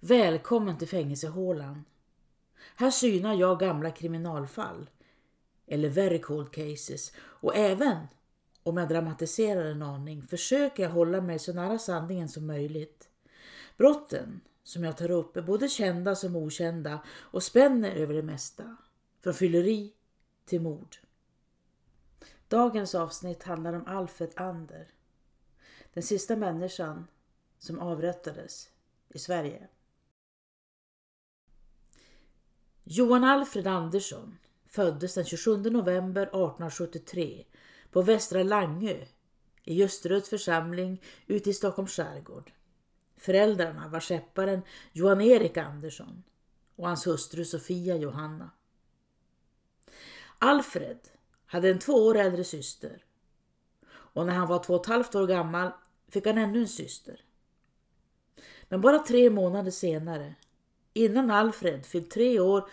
Välkommen till fängelsehålan. Här synar jag gamla kriminalfall, eller very cold cases, och även om jag dramatiserar en aning försöker jag hålla mig så nära sanningen som möjligt. Brotten som jag tar upp är både kända som okända och spänner över det mesta, från fylleri till mord. Dagens avsnitt handlar om Alfred Ander, den sista människan som avrättades i Sverige. Johan Alfred Andersson föddes den 27 november 1873 på Västra Langö i Ljusteröds församling ute i Stockholms skärgård. Föräldrarna var skepparen Johan-Erik Andersson och hans hustru Sofia Johanna. Alfred hade en två år äldre syster och när han var två och ett halvt år gammal fick han ännu en syster. Men bara tre månader senare, innan Alfred fyllt tre år,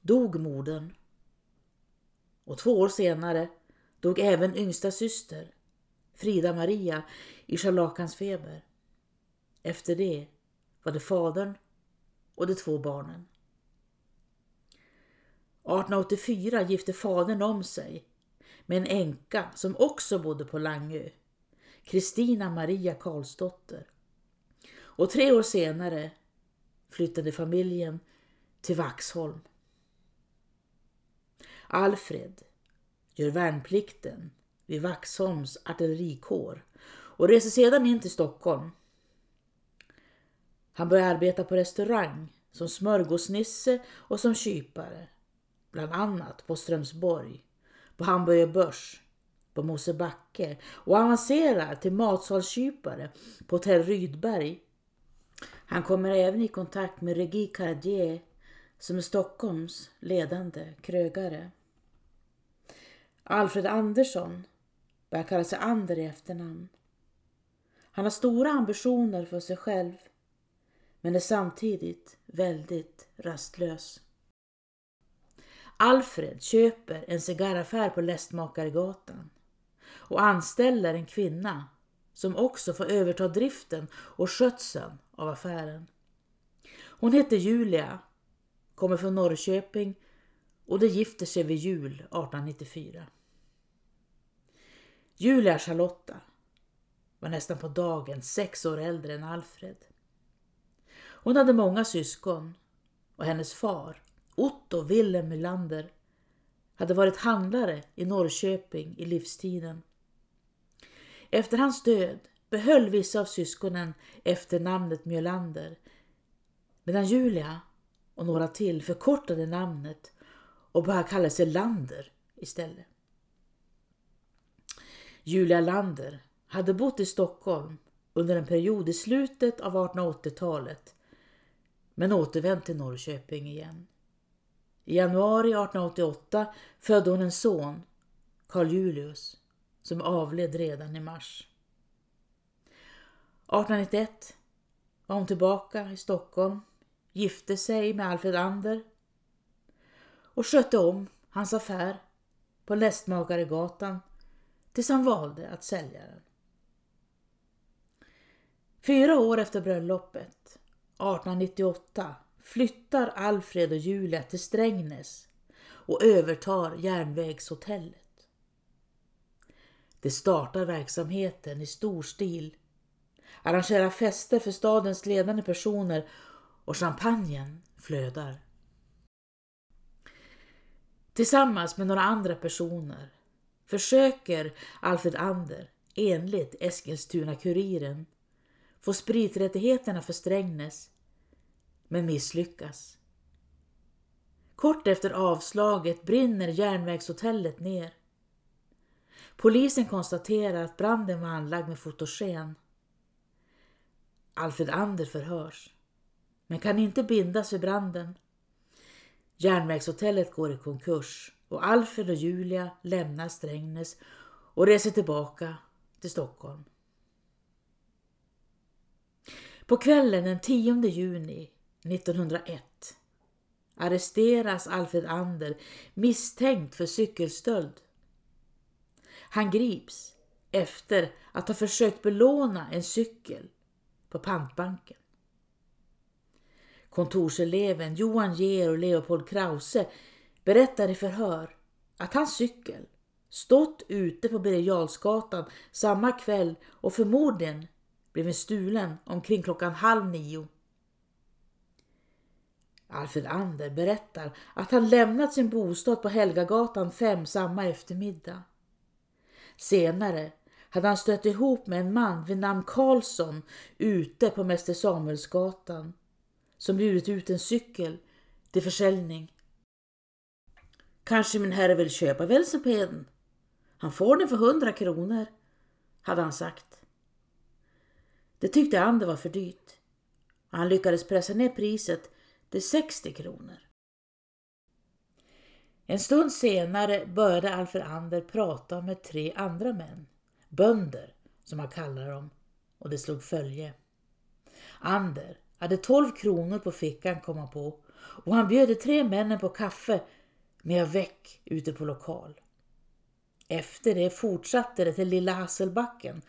dog modern. Och två år senare dog även yngsta syster, Frida Maria, i scharlakansfeber. Efter det var det fadern och de två barnen. 1884 gifte fadern om sig med en änka som också bodde på Langö, Kristina Maria Karlsdotter. Och tre år senare flyttade familjen till Vaxholm. Alfred gör värnplikten vid Vaxholms artillerikår och reser sedan in till Stockholm. Han börjar arbeta på restaurang som smörgåsnisse och som kypare, bland annat på Strömsborg, på Hamburger Börs, på Mosebacke och avancerar till matsalskypare på Hotell Rydberg. Han kommer även i kontakt med Regi Cardier som är Stockholms ledande krögare. Alfred Andersson börjar kalla sig Ander i efternamn. Han har stora ambitioner för sig själv men är samtidigt väldigt rastlös. Alfred köper en cigarraffär på Lästmakaregatan och anställer en kvinna som också får överta driften och skötseln av affären. Hon heter Julia, kommer från Norrköping och de gifter sig vid jul 1894. Julia Charlotta var nästan på dagen sex år äldre än Alfred. Hon hade många syskon och hennes far, Otto Wilhelm Melander, hade varit handlare i Norrköping i livstiden. Efter hans död behöll vissa av syskonen efter namnet Mjölander medan Julia och några till förkortade namnet och började kalla sig Lander istället. Julia Lander hade bott i Stockholm under en period i slutet av 1880-talet men återvänt till Norrköping igen. I januari 1888 födde hon en son, Carl Julius, som avled redan i mars. 1891 var hon tillbaka i Stockholm, gifte sig med Alfred Ander och skötte om hans affär på Lästmakaregatan tills han valde att sälja den. Fyra år efter bröllopet, 1898, flyttar Alfred och Julia till Strängnäs och övertar järnvägshotellet. De startar verksamheten i stor stil, arrangerar fester för stadens ledande personer och champagnen flödar. Tillsammans med några andra personer försöker Alfred Ander, enligt Eskilstuna-Kuriren, få spriträttigheterna för Strängnäs, men misslyckas. Kort efter avslaget brinner järnvägshotellet ner. Polisen konstaterar att branden var anlagd med fotogen. Alfred Ander förhörs, men kan inte bindas vid branden. Järnvägshotellet går i konkurs och Alfred och Julia lämnar Strängnäs och reser tillbaka till Stockholm. På kvällen den 10 juni 1901 arresteras Alfred Ander misstänkt för cykelstöld. Han grips efter att ha försökt belåna en cykel på pantbanken. kontorseleven Johan Georg och Leopold Krause berättar i förhör att hans cykel stått ute på Birger samma kväll och förmodligen blivit stulen omkring klockan halv nio. Alfred Ander berättar att han lämnat sin bostad på Helgagatan 5 samma eftermiddag. Senare hade han stött ihop med en man vid namn Karlsson ute på Mäster Samuelsgatan som bjudit ut en cykel till försäljning. Kanske min herre vill köpa velocipeden? Han får den för hundra kronor, hade han sagt. Det tyckte Ander var för dyrt. Han lyckades pressa ner priset till 60 kronor. En stund senare började Alfred Ander prata med tre andra män, bönder som han kallade dem, och det slog följe. Ander hade 12 kronor på fickan kom han på och han bjöd de tre männen på kaffe med väck ute på lokal. Efter det fortsatte det till Lilla Hasselbacken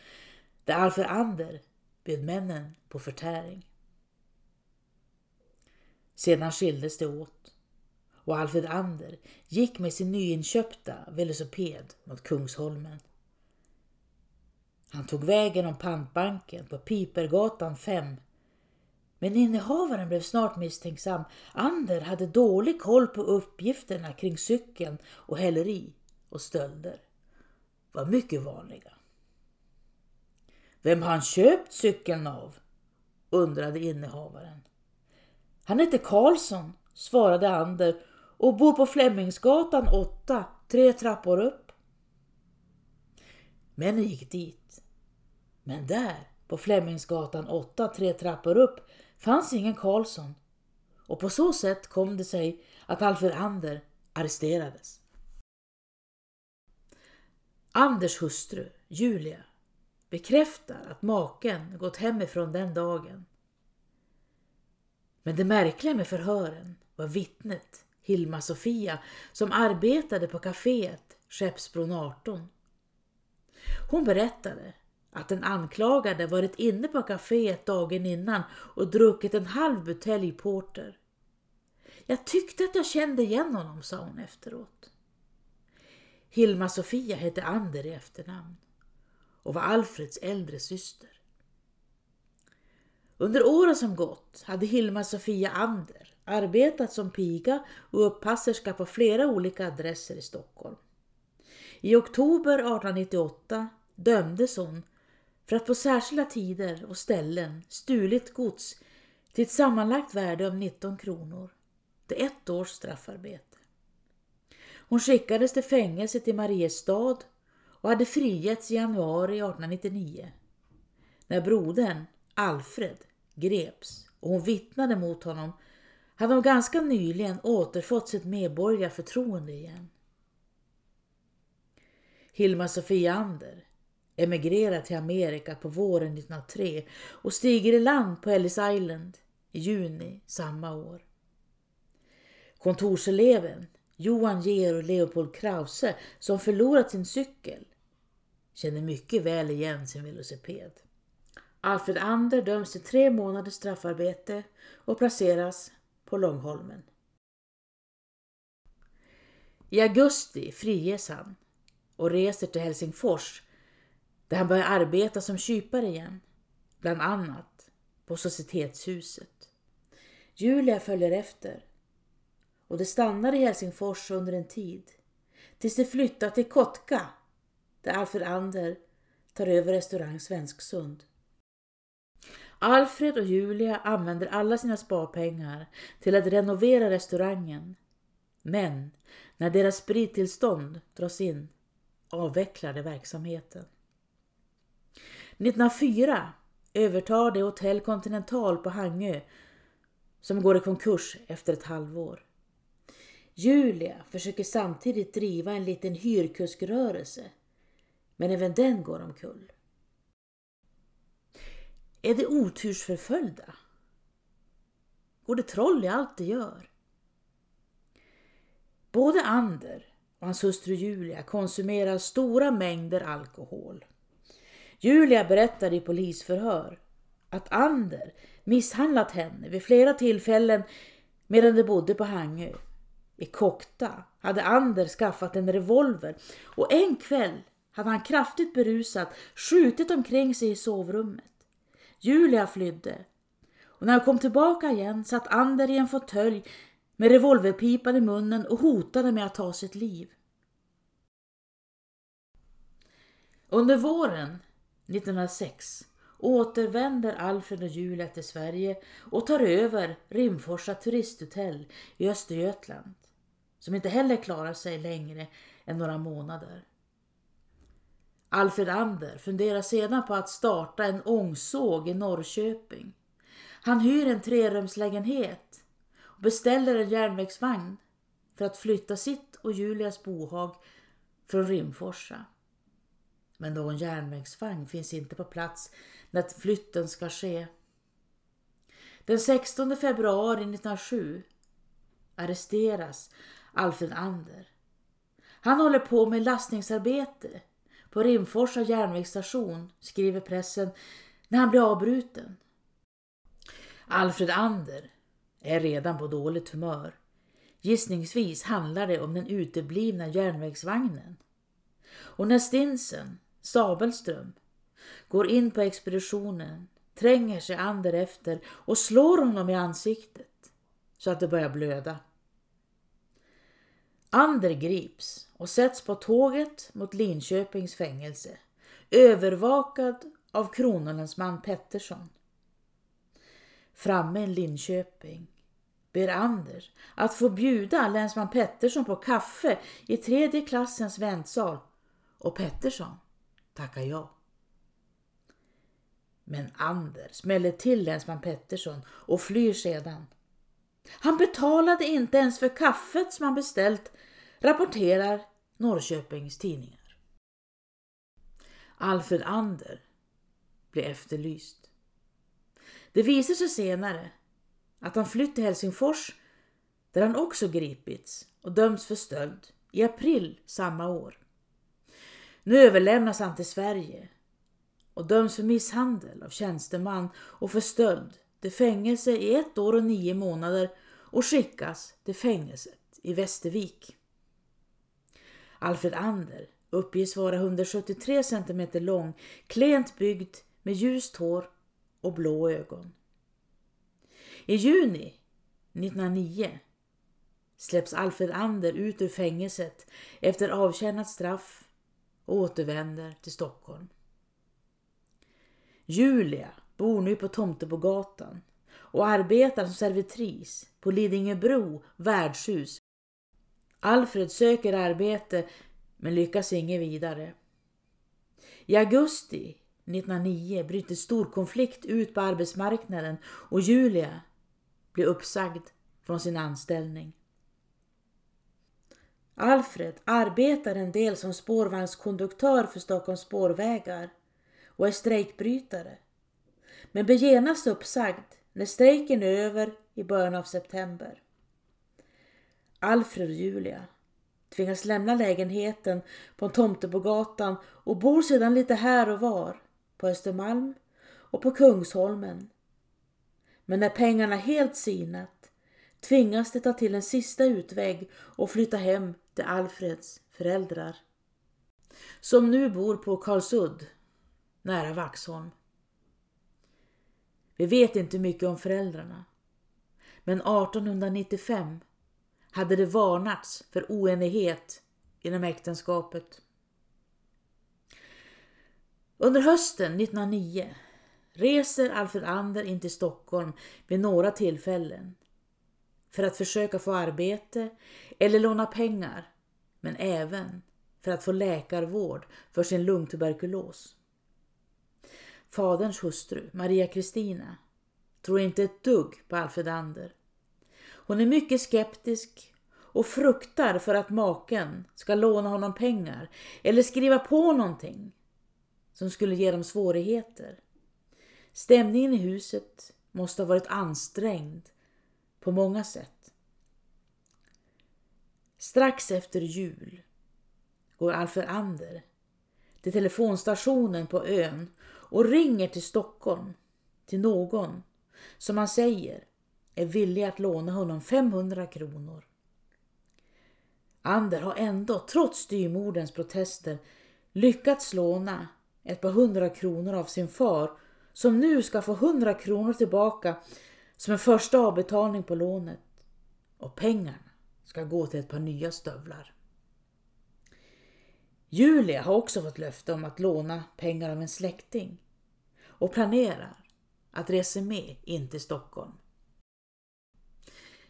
där Alfred Ander bjöd männen på förtäring. Sedan skildes det åt och Alfred Ander gick med sin nyinköpta velociped mot Kungsholmen. Han tog vägen om pantbanken på Pipergatan 5. Men innehavaren blev snart misstänksam. Ander hade dålig koll på uppgifterna kring cykeln och häleri och stölder var mycket vanliga. Vem har han köpt cykeln av? undrade innehavaren. Han heter Karlsson, svarade Ander och bor på Flemmingsgatan 8, tre trappor upp. Männen gick dit. Men där, på Flemmingsgatan 8, tre trappor upp, fanns ingen Karlsson. Och på så sätt kom det sig att Alfred Ander arresterades. Anders hustru, Julia, bekräftar att maken gått hemifrån den dagen. Men det märkliga med förhören var vittnet Hilma-Sofia som arbetade på kaféet Skeppsbron 18. Hon berättade att den anklagade varit inne på kaféet dagen innan och druckit en halv butelj porter. Jag tyckte att jag kände igen honom, sa hon efteråt. Hilma-Sofia hette Ander i efternamn och var Alfreds äldre syster. Under åren som gått hade Hilma-Sofia Ander arbetat som piga och uppasserska på flera olika adresser i Stockholm. I oktober 1898 dömdes hon för att på särskilda tider och ställen stulit gods till ett sammanlagt värde av 19 kronor. Det är ett års straffarbete. Hon skickades till fängelset i Mariestad och hade frigetts i januari 1899. När brodern Alfred greps och hon vittnade mot honom hade hon ganska nyligen återfått sitt medborgarförtroende igen. Hilma Sofia Ander emigrerar till Amerika på våren 1903 och stiger i land på Ellis Island i juni samma år. Kontorseleven Johan Georg Leopold Krause som förlorat sin cykel känner mycket väl igen sin velociped. Alfred Ander döms till tre månaders straffarbete och placeras på Långholmen. I augusti friges han och reser till Helsingfors där han börjar arbeta som kypare igen, bland annat på Societetshuset. Julia följer efter och de stannar i Helsingfors under en tid tills de flyttar till Kotka där Alfred Ander tar över restaurang Svensksund. Alfred och Julia använder alla sina sparpengar till att renovera restaurangen. Men när deras sprittillstånd dras in avvecklade verksamheten. 1904 övertar de Hotell Continental på Hangö som går i konkurs efter ett halvår. Julia försöker samtidigt driva en liten hyrkuskrörelse, men även den går omkull. Är det otursförföljda? Går det troll i allt de gör? Både Ander och hans hustru Julia konsumerar stora mängder alkohol. Julia berättar i polisförhör att Ander misshandlat henne vid flera tillfällen medan de bodde på Hangö. I Kokta hade Ander skaffat en revolver och en kväll hade han kraftigt berusat skjutit omkring sig i sovrummet. Julia flydde och när han kom tillbaka igen satt Ander i en fåtölj med revolverpipan i munnen och hotade med att ta sitt liv. Under våren 1906 återvänder Alfred och Julia till Sverige och tar över Rimforsa turisthotell i Östergötland som inte heller klarar sig längre än några månader. Alfred Ander funderar sedan på att starta en ångsåg i Norrköping. Han hyr en trerumslägenhet beställer en järnvägsvagn för att flytta sitt och Julias bohag från Rimforsa. Men någon järnvägsvagn finns inte på plats när flytten ska ske. Den 16 februari 1907 arresteras Alfred Ander. Han håller på med lastningsarbete på Rimforsa järnvägsstation, skriver pressen, när han blir avbruten. Alfred Ander är redan på dåligt humör. Gissningsvis handlar det om den uteblivna järnvägsvagnen. Och när Stinsen, Sabelström, går in på expeditionen tränger sig Ander efter och slår honom i ansiktet så att det börjar blöda. Ander grips och sätts på tåget mot Linköpings fängelse, övervakad av kronolänsman Pettersson. Framme i Linköping ber Anders att få bjuda länsman Pettersson på kaffe i tredje klassens väntsal och Pettersson tackar ja. Men Anders smäller till länsman Pettersson och flyr sedan. Han betalade inte ens för kaffet som han beställt, rapporterar Norrköpings tidningar. Alfred Ander blir efterlyst. Det visar sig senare att han flytt till Helsingfors där han också gripits och dömts för stöld i april samma år. Nu överlämnas han till Sverige och döms för misshandel av tjänsteman och för stöld till fängelse i ett år och nio månader och skickas till fängelset i Västervik. Alfred Ander uppges vara 173 cm lång, klent byggd med ljust hår och blå ögon. I juni 1909 släpps Alfred Ander ut ur fängelset efter avtjänat straff och återvänder till Stockholm. Julia bor nu på Tomtebogatan och arbetar som servitris på Lidingöbro värdshus. Alfred söker arbete men lyckas inget vidare. I augusti 1909 bryter stor konflikt ut på arbetsmarknaden och Julia blir uppsagd från sin anställning. Alfred arbetar en del som spårvagnskonduktör för Stockholms spårvägar och är strejkbrytare. Men blir genast uppsagd när strejken är över i början av september. Alfred och Julia tvingas lämna lägenheten på Tomtebogatan och bor sedan lite här och var på Östermalm och på Kungsholmen. Men när pengarna helt sinat tvingas de ta till en sista utväg och flytta hem till Alfreds föräldrar. Som nu bor på Karlsudd nära Vaxholm. Vi vet inte mycket om föräldrarna. Men 1895 hade det varnats för oenighet inom äktenskapet. Under hösten 1909 reser Alfred Ander in till Stockholm vid några tillfällen för att försöka få arbete eller låna pengar men även för att få läkarvård för sin lungtuberkulos. Faderns hustru, Maria Kristina, tror inte ett dugg på Alfred Ander. Hon är mycket skeptisk och fruktar för att maken ska låna honom pengar eller skriva på någonting som skulle ge dem svårigheter. Stämningen i huset måste ha varit ansträngd på många sätt. Strax efter jul går Alfred Ander till telefonstationen på ön och ringer till Stockholm till någon som han säger är villig att låna honom 500 kronor. Ander har ändå, trots styrmordens protester, lyckats låna ett par hundra kronor av sin far som nu ska få 100 kronor tillbaka som en första avbetalning på lånet. Och pengarna ska gå till ett par nya stövlar. Julia har också fått löfte om att låna pengar av en släkting och planerar att resa med in till Stockholm.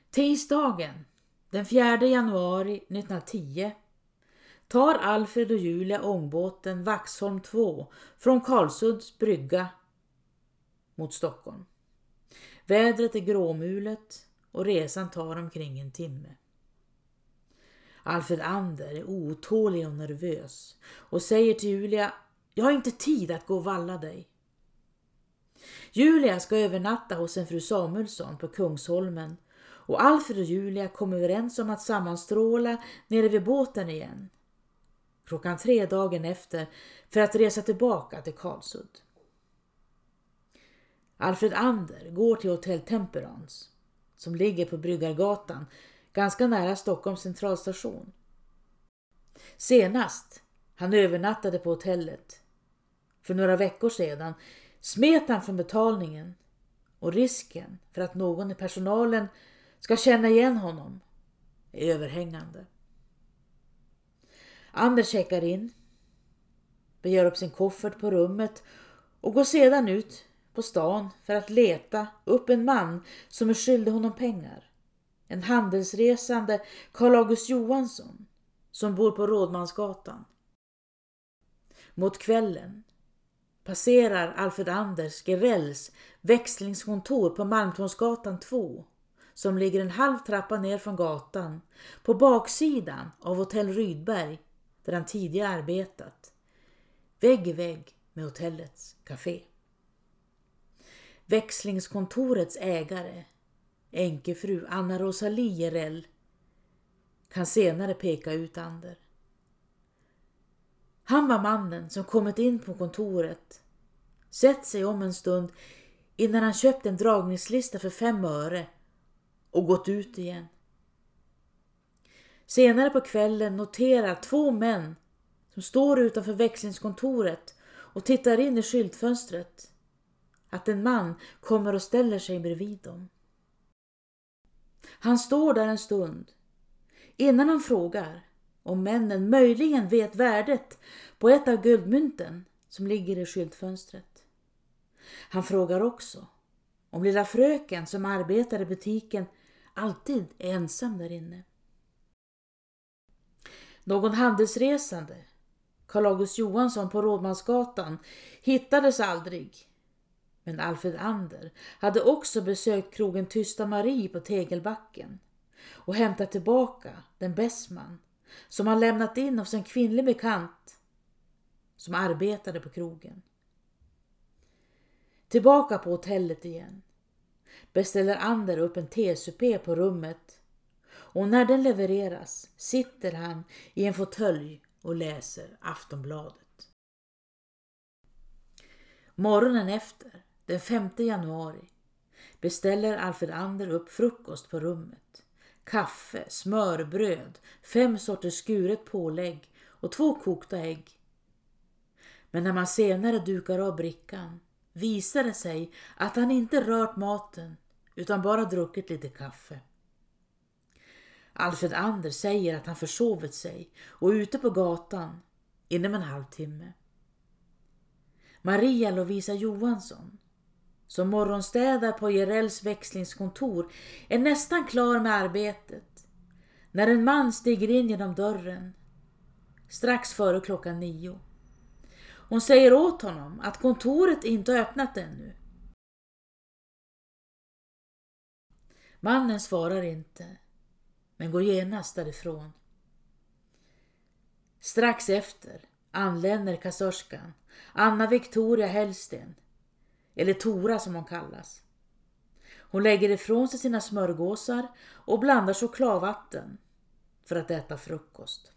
Tisdagen den 4 januari 1910 tar Alfred och Julia ångbåten Vaxholm 2 från Karlsunds brygga mot Stockholm. Vädret är gråmulet och resan tar omkring en timme. Alfred Ander är otålig och nervös och säger till Julia, jag har inte tid att gå och valla dig. Julia ska övernatta hos en fru Samuelsson på Kungsholmen och Alfred och Julia kom överens om att sammanstråla nere vid båten igen. Klockan tre dagen efter för att resa tillbaka till Karlsund. Alfred Ander går till hotell Temperance som ligger på Bryggargatan ganska nära Stockholms centralstation. Senast han övernattade på hotellet för några veckor sedan smet han från betalningen och risken för att någon i personalen ska känna igen honom är överhängande. Anders checkar in, begär upp sin koffert på rummet och går sedan ut på stan för att leta upp en man som är skyldig honom pengar. En handelsresande Karl August Johansson som bor på Rådmansgatan. Mot kvällen passerar Alfred Anders Gerells växlingskontor på Malmtornsgatan 2 som ligger en halv trappa ner från gatan på baksidan av hotell Rydberg där han tidigare arbetat. Vägg i vägg med hotellets café. Växlingskontorets ägare, änkefru Anna Rosalie Jerell, kan senare peka ut Ander. Han var mannen som kommit in på kontoret, sett sig om en stund innan han köpt en dragningslista för fem öre och gått ut igen. Senare på kvällen noterar två män som står utanför växlingskontoret och tittar in i skyltfönstret att en man kommer och ställer sig bredvid dem. Han står där en stund innan han frågar om männen möjligen vet värdet på ett av guldmynten som ligger i skyltfönstret. Han frågar också om lilla fröken som arbetar i butiken alltid är ensam där inne. Någon handelsresande, Karl August Johansson på Rådmansgatan, hittades aldrig. Men Alfred Ander hade också besökt krogen Tysta Marie på Tegelbacken och hämtat tillbaka den Bessman som han lämnat in hos en kvinnlig bekant som arbetade på krogen. Tillbaka på hotellet igen beställer Ander upp en tesupé på rummet och när den levereras sitter han i en fåtölj och läser Aftonbladet. Morgonen efter, den 5 januari, beställer Alfred Ander upp frukost på rummet. Kaffe, smörbröd, fem sorters skuret pålägg och två kokta ägg. Men när man senare dukar av brickan visar det sig att han inte rört maten utan bara druckit lite kaffe. Alfred Ander säger att han försovit sig och är ute på gatan inom en halvtimme. Maria Lovisa Johansson, som morgonstädar på Jerells växlingskontor, är nästan klar med arbetet när en man stiger in genom dörren strax före klockan nio. Hon säger åt honom att kontoret inte öppnat ännu. Mannen svarar inte, men går genast därifrån. Strax efter anländer kassörskan, Anna Victoria Hellsten, eller Tora som hon kallas. Hon lägger ifrån sig sina smörgåsar och blandar chokladvatten för att äta frukost.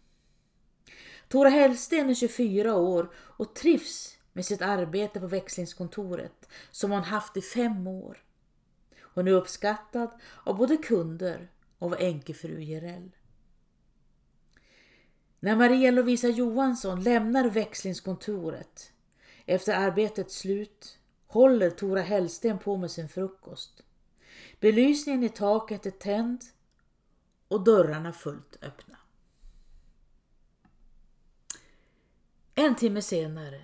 Tora Hellsten är 24 år och trivs med sitt arbete på växlingskontoret som hon haft i fem år. Hon är uppskattad av både kunder och var änkefru Gerell. När Maria Lovisa Johansson lämnar växlingskontoret efter arbetets slut håller Tora Hellsten på med sin frukost. Belysningen i taket är tänd och dörrarna fullt öppna. En timme senare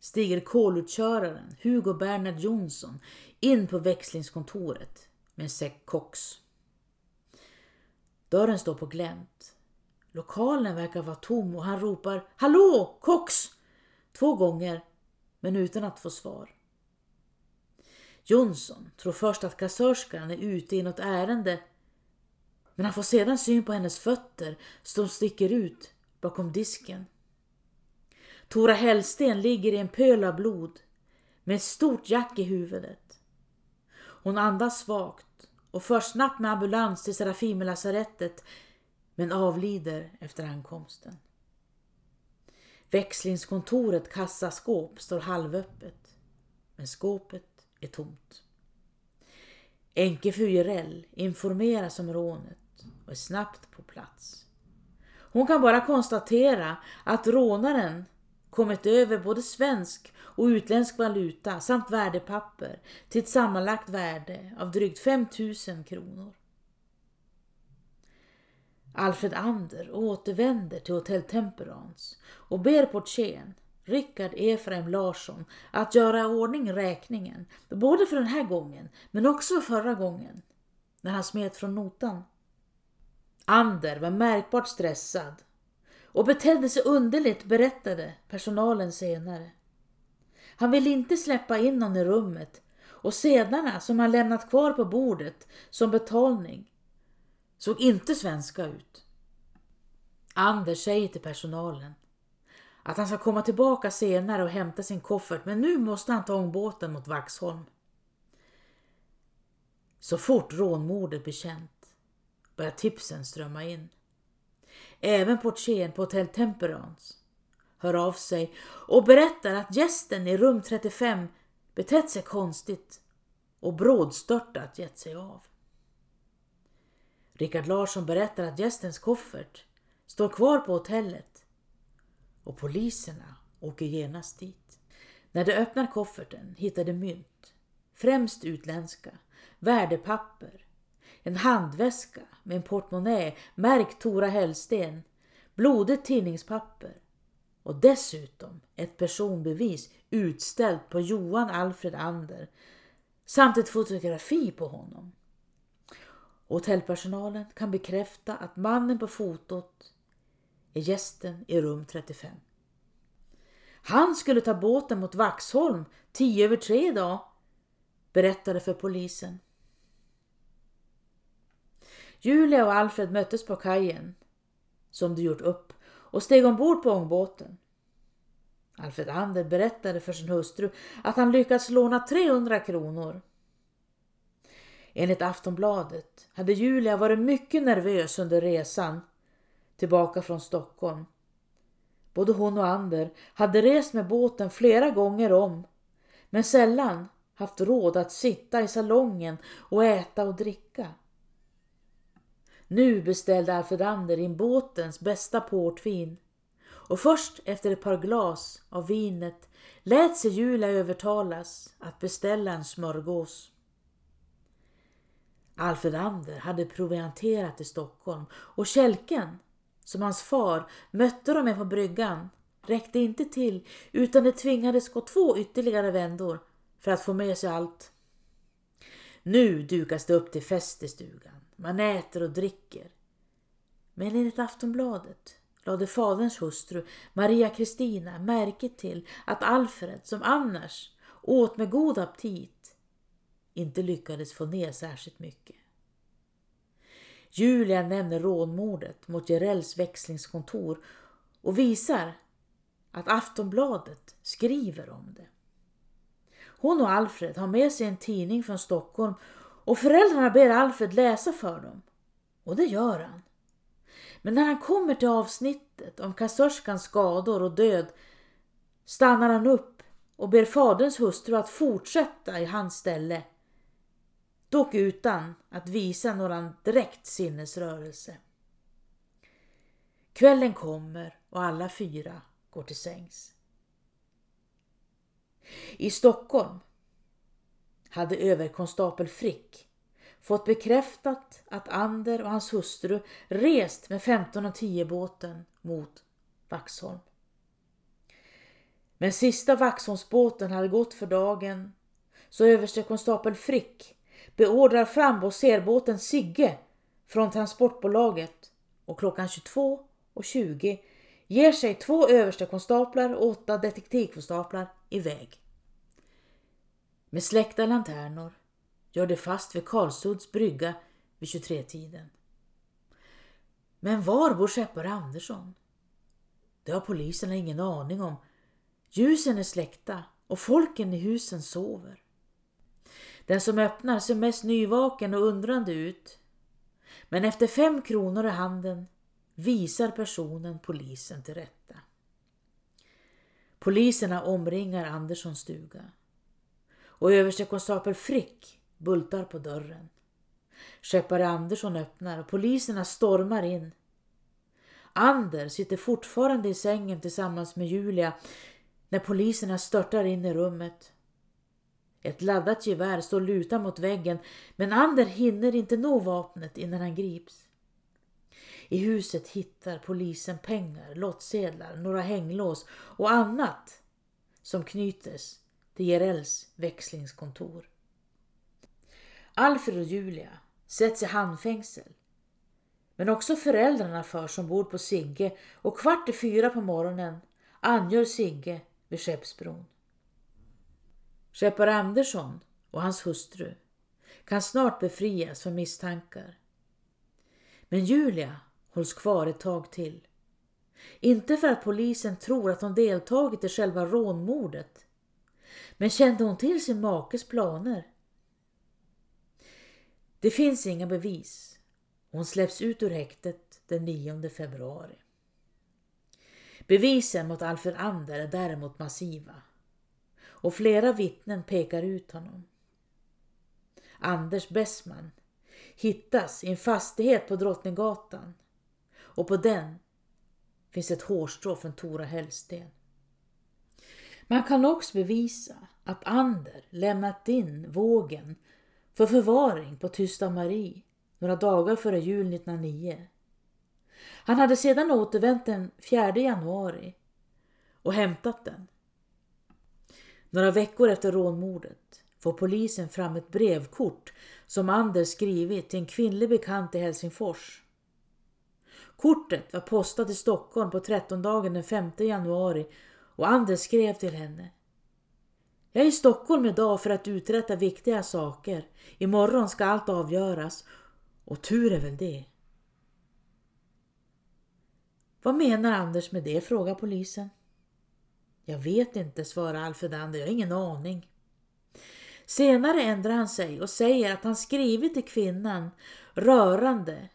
stiger kolutköraren Hugo Bernhard Jonsson in på växlingskontoret med en säck koks Dörren står på glänt. Lokalen verkar vara tom och han ropar Hallå, kox! Två gånger, men utan att få svar. Jonsson tror först att kassörskan är ute i något ärende men han får sedan syn på hennes fötter som sticker ut bakom disken. Tora Hellsten ligger i en pöl av blod med ett stort jack i huvudet. Hon andas svagt och förs snabbt med ambulans till Serafimerlasarettet men avlider efter ankomsten. Växlingskontoret kassaskåp står halvöppet men skåpet är tomt. Enkefru Jirell informeras om rånet och är snabbt på plats. Hon kan bara konstatera att rånaren kommit över både svensk och utländsk valuta samt värdepapper till ett sammanlagt värde av drygt 5000 kronor. Alfred Ander återvänder till Hotell Temperance och ber portieren Rickard Efraim Larsson att göra i ordning räkningen, både för den här gången men också för förra gången, när han smet från notan. Ander var märkbart stressad och betedde sig underligt, berättade personalen senare. Han ville inte släppa in någon i rummet och sedlarna som han lämnat kvar på bordet som betalning såg inte svenska ut. Anders säger till personalen att han ska komma tillbaka senare och hämta sin koffert men nu måste han ta ångbåten mot Vaxholm. Så fort rånmordet blir känt börjar tipsen strömma in. Även portieren på Hotell Temperance hör av sig och berättar att gästen i rum 35 betett sig konstigt och brådstörtat gett sig av. Rickard Larsson berättar att gästens koffert står kvar på hotellet och poliserna åker genast dit. När de öppnar kofferten hittar de mynt, främst utländska, värdepapper, en handväska med en portmonnä märkt Tora Hellsten, blodigt tidningspapper och dessutom ett personbevis utställt på Johan Alfred Ander samt ett fotografi på honom. Hotellpersonalen kan bekräfta att mannen på fotot är gästen i rum 35. Han skulle ta båten mot Vaxholm tio över tre dag, berättade för polisen. Julia och Alfred möttes på kajen, som de gjort upp, och steg ombord på ångbåten. Alfred Ander berättade för sin hustru att han lyckats låna 300 kronor. Enligt Aftonbladet hade Julia varit mycket nervös under resan tillbaka från Stockholm. Både hon och Ander hade rest med båten flera gånger om men sällan haft råd att sitta i salongen och äta och dricka. Nu beställde Alfred Ander in båtens bästa portvin och först efter ett par glas av vinet lät sig Julia övertalas att beställa en smörgås. Alfred Ander hade provianterat i Stockholm och kälken som hans far mötte dem med på bryggan räckte inte till utan det tvingades gå två ytterligare vändor för att få med sig allt. Nu dukas det upp till fest i stugan. Man äter och dricker. Men enligt Aftonbladet lade faderns hustru Maria Kristina märke till att Alfred, som annars åt med god aptit, inte lyckades få ner särskilt mycket. Julia nämner rånmordet mot Jerells växlingskontor och visar att Aftonbladet skriver om det. Hon och Alfred har med sig en tidning från Stockholm och föräldrarna ber Alfred läsa för dem. Och det gör han. Men när han kommer till avsnittet om kassörskans skador och död stannar han upp och ber faderns hustru att fortsätta i hans ställe. dock utan att visa någon direkt sinnesrörelse. Kvällen kommer och alla fyra går till sängs. I Stockholm hade överkonstapel Frick fått bekräftat att Ander och hans hustru rest med 15 och 10 båten mot Vaxholm. Men sista Vaxholmsbåten hade gått för dagen så överstekonstapel Frick beordrar fram båten Sigge från transportbolaget och klockan 22.20 ger sig två överstekonstaplar och åtta detektivkonstaplar iväg. Med släckta lanternor gör de fast vid Karlsudds brygga vid 23-tiden. Men var bor skeppare Andersson? Det har poliserna ingen aning om. Ljusen är släckta och folken i husen sover. Den som öppnar ser mest nyvaken och undrande ut. Men efter fem kronor i handen visar personen polisen till rätta. Poliserna omringar Anderssons stuga och överstekonstapel Frick bultar på dörren. Skeppare Andersson öppnar och poliserna stormar in. Ander sitter fortfarande i sängen tillsammans med Julia när poliserna störtar in i rummet. Ett laddat gevär står lutat mot väggen men Ander hinner inte nå vapnet innan han grips. I huset hittar polisen pengar, lottsedlar, några hänglås och annat som knytes till Jerells växlingskontor. Alfred och Julia sätts i handfängsel. Men också föräldrarna förs ombord på Sigge och kvart i fyra på morgonen angör Sigge vid Skeppsbron. Skeppare Andersson och hans hustru kan snart befrias från misstankar. Men Julia hålls kvar ett tag till. Inte för att polisen tror att hon deltagit i själva rånmordet. Men kände hon till sin makes planer? Det finns inga bevis. Hon släpps ut ur häktet den 9 februari. Bevisen mot Alfred Ander är däremot massiva och flera vittnen pekar ut honom. Anders Bessman hittas i en fastighet på Drottninggatan och på den finns ett hårstrå från Tora Hellsten. Man kan också bevisa att Ander lämnat in vågen för förvaring på Tysta Marie några dagar före jul 1909. Han hade sedan återvänt den 4 januari och hämtat den. Några veckor efter rånmordet får polisen fram ett brevkort som Anders skrivit till en kvinnlig bekant i Helsingfors. Kortet var postat i Stockholm på trettondagen den 5 januari och Anders skrev till henne. Jag är i Stockholm idag för att uträtta viktiga saker. Imorgon ska allt avgöras och tur är väl det. Vad menar Anders med det? frågar polisen. Jag vet inte, svarar Alfred Ander. Jag har ingen aning. Senare ändrar han sig och säger att han skrivit till kvinnan rörande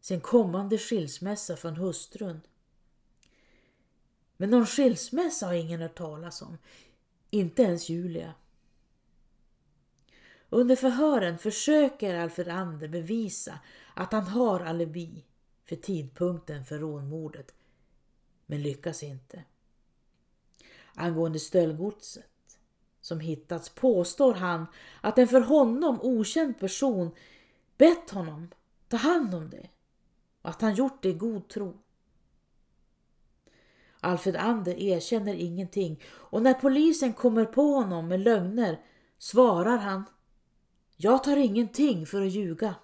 sin kommande skilsmässa från hustrun. Men någon skilsmässa har ingen hört talas om, inte ens Julia. Under förhören försöker Alfred Ander bevisa att han har alibi för tidpunkten för rånmordet, men lyckas inte. Angående stöldgodset som hittats påstår han att en för honom okänd person bett honom ta hand om det och att han gjort det i god tro. Alfred Ander erkänner ingenting och när polisen kommer på honom med lögner svarar han Jag tar ingenting för att ljuga.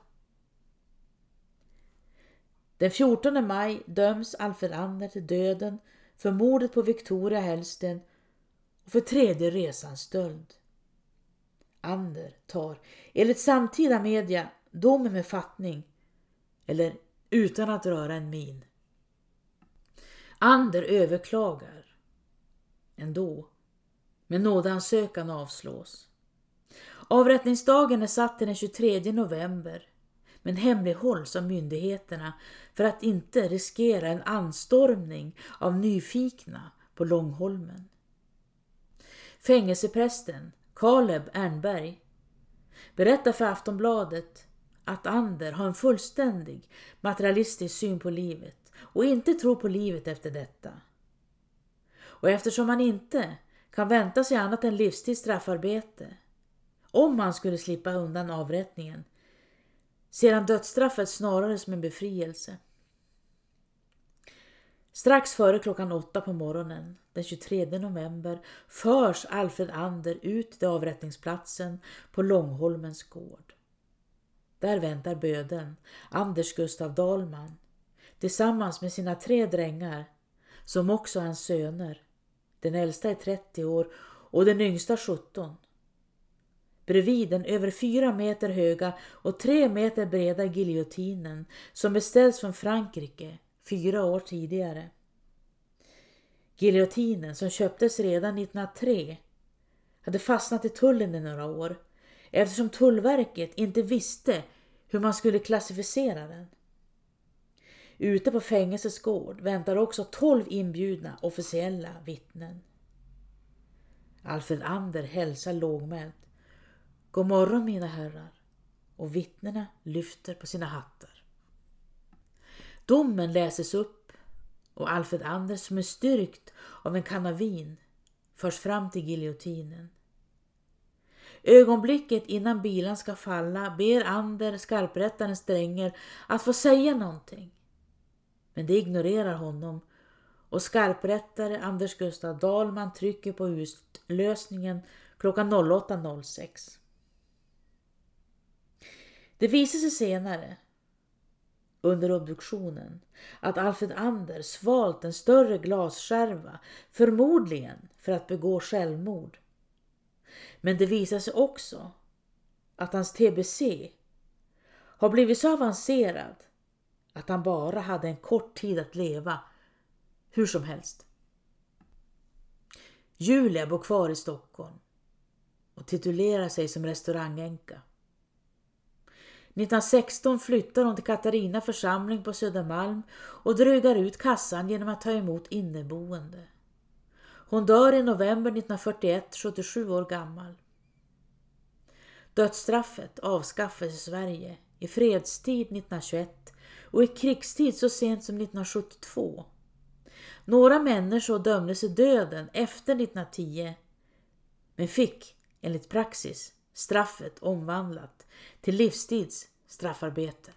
Den 14 maj döms Alfred Ander till döden för mordet på Victoria Hellsten och för tredje resans stöld. Ander tar, enligt samtida media, domen med fattning eller utan att röra en min. Ander överklagar ändå, men nådeansökan avslås. Avrättningsdagen är satt till den 23 november men hemlighålls av myndigheterna för att inte riskera en anstormning av nyfikna på Långholmen. Fängelseprästen Kaleb Ernberg berättar för Aftonbladet att Ander har en fullständig materialistisk syn på livet och inte tror på livet efter detta. Och eftersom han inte kan vänta sig annat än livstids straffarbete om han skulle slippa undan avrättningen ser han dödsstraffet snarare som en befrielse. Strax före klockan åtta på morgonen den 23 november förs Alfred Ander ut till avrättningsplatsen på Långholmens gård. Där väntar böden, Anders Gustav Dahlman, tillsammans med sina tre drängar, som också är hans söner. Den äldsta är 30 år och den yngsta 17. Bredvid den över fyra meter höga och tre meter breda giljotinen som beställts från Frankrike fyra år tidigare. Giljotinen som köptes redan 1903 hade fastnat i tullen i några år eftersom Tullverket inte visste hur man skulle klassificera den. Ute på fängelsets gård väntar också 12 inbjudna officiella vittnen. Alfred Ander hälsar lågmält. God morgon mina herrar och vittnena lyfter på sina hattar. Domen läses upp och Alfred Ander som är styrkt av en kanna vin förs fram till giljotinen. Ögonblicket innan bilan ska falla ber Ander skarprättarens drängar att få säga någonting. Men det ignorerar honom och skarprättare Anders Gustav Dahlman trycker på utlösningen klockan 08.06. Det visar sig senare under obduktionen att Alfred Ander svalt en större glasskärva, förmodligen för att begå självmord. Men det visar sig också att hans TBC har blivit så avancerad att han bara hade en kort tid att leva, hur som helst. Julia bor kvar i Stockholm och titulerar sig som restaurangänka. 1916 flyttar hon till Katarina församling på Södermalm och drygar ut kassan genom att ta emot inneboende. Hon dör i november 1941, 77 år gammal. Dödsstraffet avskaffas i Sverige i fredstid 1921 och i krigstid så sent som 1972. Några människor dömdes till döden efter 1910 men fick enligt praxis straffet omvandlat till livstids straffarbete.